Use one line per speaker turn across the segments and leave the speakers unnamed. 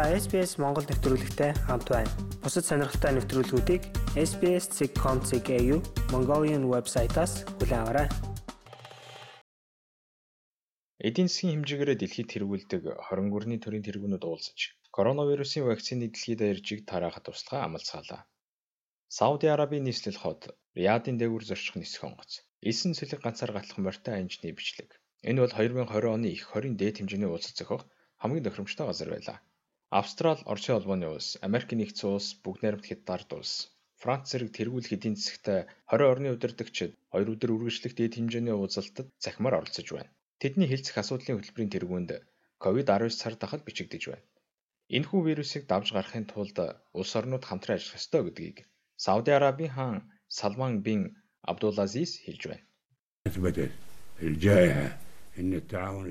Та SBS Монгол нэвтрүүлэгтэй хамт байна. Бусад сонирхолтой нэвтрүүлгүүдийг SBS.com.cg Mongolian вебсайтаас хүлээн аваарай.
Эдийн засгийн хэмжээгээр дэлхийд тэргүүлдэг 24-ний төрлийн тэргүүнүүд уулзаж коронавирусын вакцины дэлхийд иржийг тараахад туслахаа амлацгаалаа. Сауди Арабын нийслэл хот Риадын дээгүүр зорчих нисэх онгоц. Элсэн цөлөг ганцаар гатлах морьтой анжны бичлэг. Энэ бол 2020 оны их 20 дээд хэмжээний уулзалт зохиох хамгийн тохиромжтой газар байлаа. Австрали, Оросын холбооны улс, Америк нэгдсэн улс, Бүгд найрамд Хятад улс, Франц зэрэг тэргүүлэх эдийн засагт 20 орны удирдагчид хоёр өдөр үргэлжлэх дээд хэмжээний уулзалтад захимаар оролцож байна. Тэдний хэлцэх асуудлын хөтөлбөрийн тэргүүнд COVID-19 цар тахал бичигдэж байна. Энэхүү вирусыг давж гарахын тулд улс орнууд хамтран ажиллах ёстой гэдгийг Сауди Арабын хаан Салман бин Абдулазиз хэлж байна.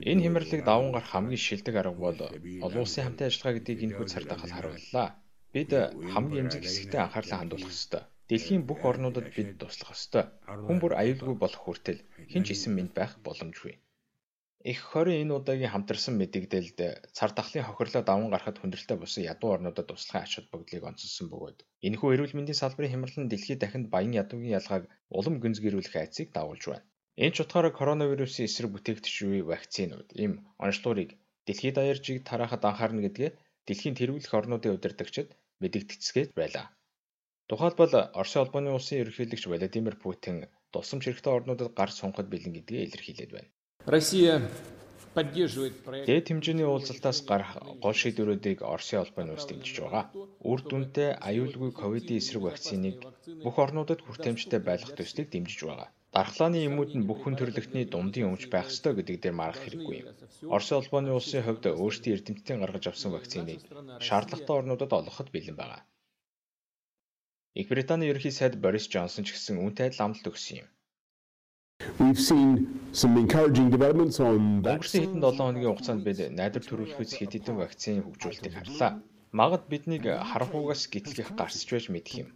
Энэ хямралыг даван гарах хамгийн шилдэг арга бол олон улсын хамтын ажиллагаа гэдгийг энэхүү цар тахал харууллаа. Бид хамгийн эмзэг хэсэгтээ анхаарлаа хандуулах ёстой. Дэлхийн бүх орнуудад бид туслах ёстой. Хүн бүр аюулгүй болох хүртэл хэн ч исэн мэд байх боломжгүй. Их 20 энэ удаагийн хамтарсан мэдээлэлд цар тахлын хохирлоо даван гарахад хүндрэлтэй бусан ядуу орнуудад туслахын ач холбогдлыг онцолсон бөгөөд энэхүү эрүүл мэндийн салбарын хямрал нь дэлхийд дахинд баян ядуугийн ялгааг улам гүнзгийрүүлэх айцыг дагуулж байна. Энэ ч утгаараа коронавирусын эсрэг бүтээгдэхүүн вакцинууд им онцлогыг дэлхийд даяаржийг тараахад анхаарна гэдгээ дэлхийн тэргүүлэх орнуудын удирдагчид мэдэгдэцгээд байлаа. Тухайлбал Оросын холбооны улсын ерөнхийлөгч Владимир Путин тусламж хэрэгтэй орнуудад гар сунхад бэлэн гэдгээ илэрхийлээд байна.
Россия
Дээд хэмжээний уулзалтаас гарах гол шийдвэрүүдийг Оросын холбооны улс дэмжиж байгаа. Үр дүнтэй аюулгүй ковидын эсрэг вакциныг бүх орнуудад хүртээмжтэй байлгах төслийг дэмжиж байгаа. Дархлааны эмүүд нь бүх хүн төрөлхтний дундын өмч байх ёстой гэдэг дээр марах хэрэггүй юм. Оросын холбооны улсын хувьд өөрсдийн эрдэмтдийн гаргаж авсан вакциныг шаардлагатай орнуудад олгоход бэлэн байгаа. Их Британий ерөнхий сайд Борис Джонсон ч гэсэн үүнтэй адил амлалт өгсөн юм.
We've seen some encouraging developments on
Өнгөрсөн хэдэн 7 хоногийн хугацаанд бид найдар төрүүлэхүйц хэд хэдэн вакцины хөгжүүлэлтийг харлаа. Магад биднийг харанхуугаас гэтлэх гарсч байж мэдэх юм.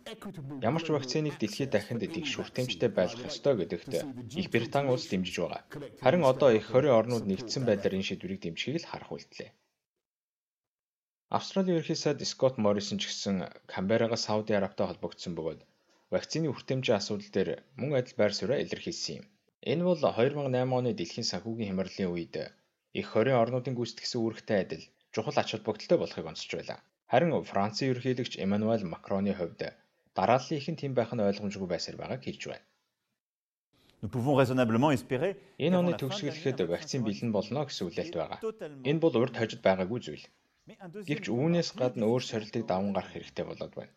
Ямар ч вакциныг дэлхийд дахинд тэгш хүртээмжтэй байлгах ёстой гэдэгт Их Британи улс дэмжиж байгаа. Харин одоо их 20 орнууд нэгдсэн байдлаар энэ шийдвэрийг дэмжихийг л харах үйлдэлээ. Австралийн ерөнхий сайд Скот Моррисон ч гэсэн Камберагаас Сауди Арабтай холбогдсон бөгөөд вакцины хүртээмжийн асуудал дээр мөн адил байр сууриа илэрхийлсэн юм. Энэ бол 2008 оны дэлхийн санхүүгийн хямралын үед их 20 орнуудын гүйцэтгэсэн үүрэгтэй адил чухал ач холбогдолтой болохыг онцолж байлаа. Харин Францын ерөнхийлөгч Эммануэль Макроны хувьд дарааллын ихэн тийм байх нь ойлгомжгүй байсаар байгааг хэлж байна. Энэ оны төгсгөлөхэд вакцин бэлэн болно гэсэн үлээлт байгаа. Энэ бол урд хожид байгаагүй зүйл. Гэвч үүнээс гадна өөр сорилтыг даван гарах хэрэгтэй болоод байна.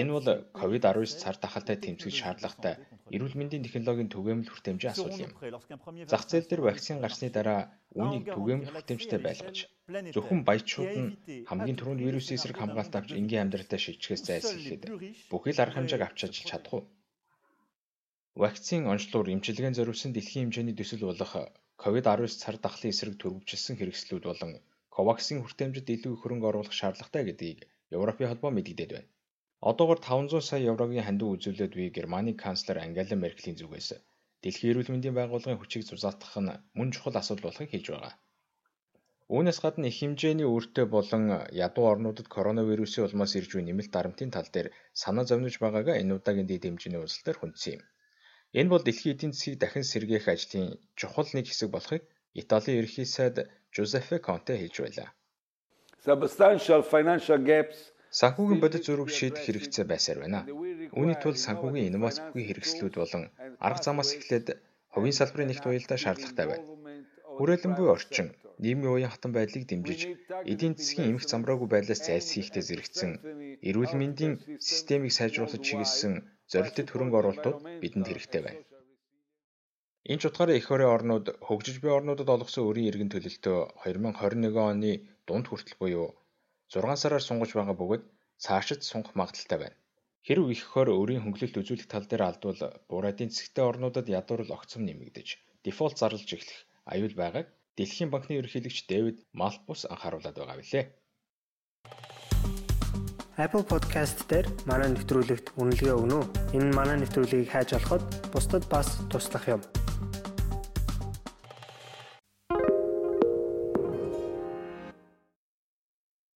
Энэ бол COVID-19 цар тахалтай тэмцэх шаардлагатай. эрүүл мэндийн технологийн түгээмэл хүртээмжийн асуудал юм. Зах зээл дээр вакцин гарсны дараа үүнийг түгээмэл хүртээмжтэй байлгаж. зөвхөн баячууд нь хамгийн түрүүнд вирусын эсрэг хамгаалалт авч энгийн амьдралаа шийдчихээс зайлсхийхэд бүхий л арга хэмжээг авч ажиллаж чадах уу? Вакцин онцлогоор эмчилгээнд зориулсан дэлхийн хэмжээний төсөл болох COVID-19 цар тахлын эсрэг төрөвчлсөн хэрэгслүүд болон Коваксийн хүртээмжид илүү их хөрөнгө оруулах шаардлагатай гэдгийг Европын холбоо мэдэгдээд байна. Одоогор 500 сая еврогийн хандив үзүүлээд буй Германы канцлер Ангела Меркелийн зүгээс Дэлхийн эрүүл мэндийн байгууллагын хүчийг зузаатгах нь мөн чухал асуудал болохыг хэлж байгаа. Үүнээс гадна их хэмжээний өөртөө болон ядуу орнуудад коронавирусын улмаас ирж буй нэмэлт дарамтын тал дээр санаа зовниж байгаагаа энэ удаагийн дэд хэмжээний уулзалтаар хүндсэн юм. Энэ бол дэлхийн эдийн засгийг дахин сэргээх ажлын чухал нэг хэсэг болохыг Италийн ерөнхий сайд Жозефе Конте хэлж байлаа.
Substantial financial gaps
Санхүүгийн бодит зураг шийдэх хэрэгцээ байсаар байна. Үүний тулд санхүүгийн инновац бүхий хэрэгслүүд болон арга замаас эхлээд хувийн салбарын нэгт уялдаа шаардлагатай байна. Хүрээлэн буй орчин, нийгмийн уян хатан байдлыг дэмжиж, эдийн засгийн эмх замраагүй байдлаас зайлсхийхдээ зэрэгцэн, эрүүл мэндийн системийг сайжруулах чиглэсэн зорилттой хөрөнгө оруулалтууд бидэнд хэрэгтэй байна. Энэ ч утгаараа их хорийн орнууд хөгжиж буй орнуудад олгосон өрийн иргэн төлөлтөө 2021 оны дунд хүртэл буюу 6 сараар сунгаж байгаа бөгөөд цаашид сунгах магадaltaй байна. Хэрв их хор өрийн хөнгөлөлт үзүүлэх тал дээр алдвал буурайдын цэгтэй орнуудад ядуур огцом нэмэгдэж дефолт зарлж эхлэх аюул байгааг Дэлхийн банкны ерөнхийлөгч Дэвид Малпус анхааруулад байгаа билээ.
Apple Podcast дээр манай нэвтрүүлэгт үнэлгээ өгнө үү? Энэ манай нэвтрүүлгийг хайж олоход бусдад бас туслах юм.